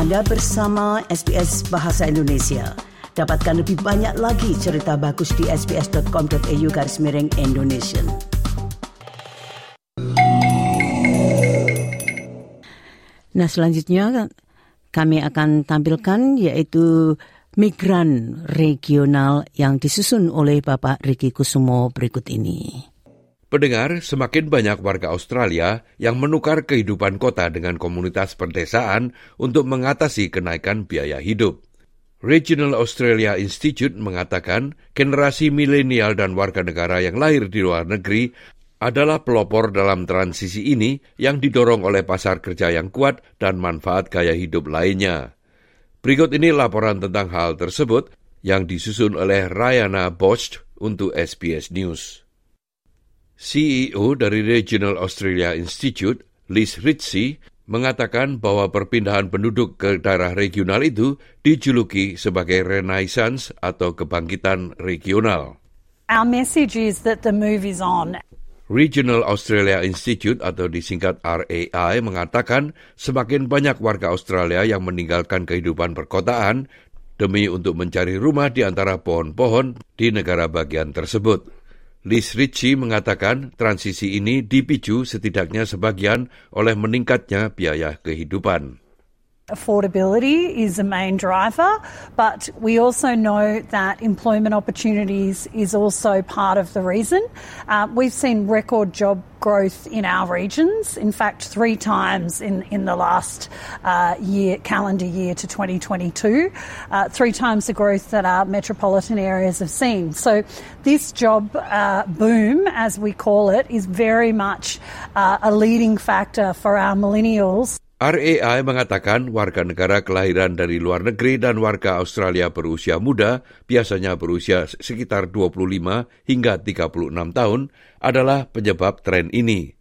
Anda bersama SBS Bahasa Indonesia. Dapatkan lebih banyak lagi cerita bagus di sbs.com.au garis miring Indonesia. Nah selanjutnya kami akan tampilkan yaitu migran regional yang disusun oleh Bapak Riki Kusumo berikut ini. Pendengar, semakin banyak warga Australia yang menukar kehidupan kota dengan komunitas perdesaan untuk mengatasi kenaikan biaya hidup. Regional Australia Institute mengatakan generasi milenial dan warga negara yang lahir di luar negeri adalah pelopor dalam transisi ini yang didorong oleh pasar kerja yang kuat dan manfaat gaya hidup lainnya. Berikut ini laporan tentang hal tersebut yang disusun oleh Rayana Bosch untuk SBS News. CEO dari Regional Australia Institute, Liz Ritchie, mengatakan bahwa perpindahan penduduk ke daerah regional itu dijuluki sebagai renaissance atau kebangkitan regional. Our message is that the move is on. Regional Australia Institute atau disingkat RAI mengatakan semakin banyak warga Australia yang meninggalkan kehidupan perkotaan demi untuk mencari rumah di antara pohon-pohon di negara bagian tersebut. Liz Ritchie mengatakan transisi ini dipicu setidaknya sebagian oleh meningkatnya biaya kehidupan. Affordability is a main driver, but we also know that employment opportunities is also part of the reason. Uh, we've seen record job growth in our regions, in fact, three times in, in the last uh, year, calendar year to 2022, uh, three times the growth that our metropolitan areas have seen. So, this job uh, boom, as we call it, is very much uh, a leading factor for our millennials. RAI mengatakan warga negara kelahiran dari luar negeri dan warga Australia berusia muda, biasanya berusia sekitar 25 hingga 36 tahun, adalah penyebab tren ini.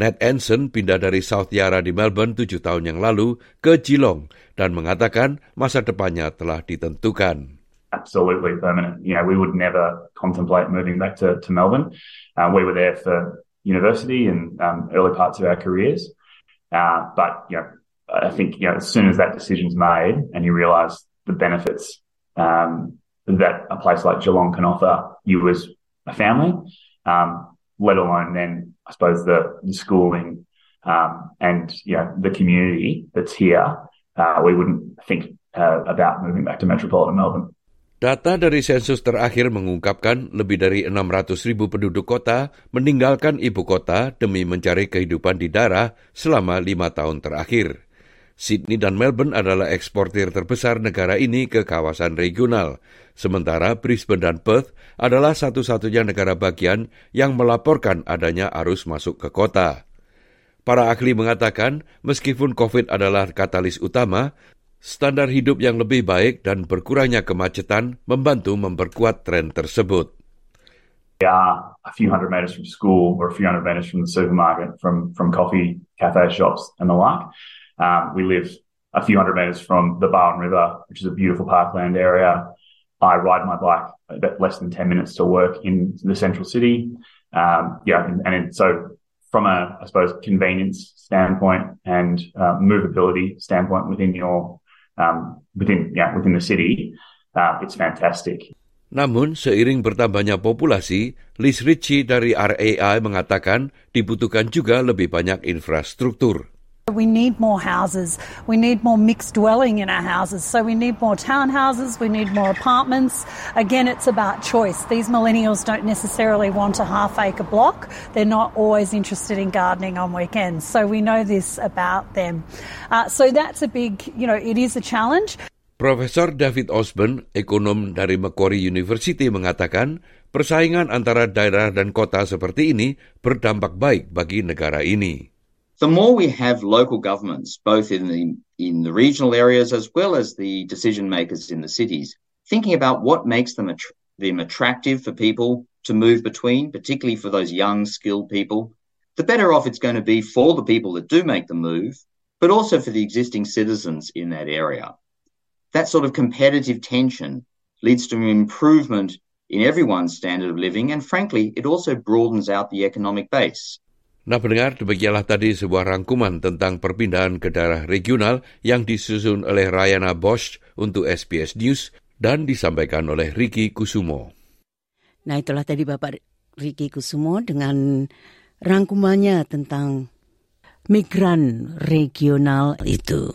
Ned Anson pindah dari South Yarra di Melbourne tujuh tahun yang lalu ke Geelong dan mengatakan masa depannya telah ditentukan. Absolutely permanent. You know, we would never contemplate moving back to, to Melbourne. Uh, we were there for university and um, early parts of our careers. Uh, but you know, I think you know as soon as that decision's made and you realise the benefits um, that a place like Geelong can offer you as a family, um, let alone then I suppose the, the schooling um, and you know the community that's here, uh, we wouldn't think uh, about moving back to metropolitan Melbourne. Data dari sensus terakhir mengungkapkan lebih dari 600 ribu penduduk kota meninggalkan ibu kota demi mencari kehidupan di daerah selama lima tahun terakhir. Sydney dan Melbourne adalah eksportir terbesar negara ini ke kawasan regional, sementara Brisbane dan Perth adalah satu-satunya negara bagian yang melaporkan adanya arus masuk ke kota. Para ahli mengatakan, meskipun COVID adalah katalis utama, standar hidup yang lebih baik dan berkurangnya kemacetan membantu memperkuat tren tersebut. We are a few hundred metres from school or a few hundred metres from the supermarket, from, from coffee, cafe shops and the like. Um, we live a few hundred metres from the Barwon River, which is a beautiful parkland area. I ride my bike about less than 10 minutes to work in the central city. Um, yeah, and, and so from a, I suppose, convenience standpoint and uh, movability standpoint within your um, within yeah, within the city, uh, it's fantastic. Namun, seiring bertambahnya populasi, Liz Ritchie dari RAI mengatakan dibutuhkan juga lebih banyak infrastruktur. We need more houses. We need more mixed dwelling in our houses. So we need more townhouses. We need more apartments. Again, it's about choice. These millennials don't necessarily want a half acre block. They're not always interested in gardening on weekends. So we know this about them. Uh, so that's a big, you know, it is a challenge. Profesor David Osborne, ekonom dari Macquarie University mengatakan, persaingan antara daerah dan kota seperti ini berdampak baik bagi negara ini. The more we have local governments, both in the in the regional areas as well as the decision makers in the cities, thinking about what makes them, att- them attractive for people to move between, particularly for those young, skilled people, the better off it's going to be for the people that do make the move, but also for the existing citizens in that area. That sort of competitive tension leads to an improvement in everyone's standard of living, and frankly, it also broadens out the economic base. Nah pendengar, demikianlah tadi sebuah rangkuman tentang perpindahan ke daerah regional yang disusun oleh Rayana Bosch untuk SBS News dan disampaikan oleh Ricky Kusumo. Nah itulah tadi Bapak Ricky Kusumo dengan rangkumannya tentang migran regional itu.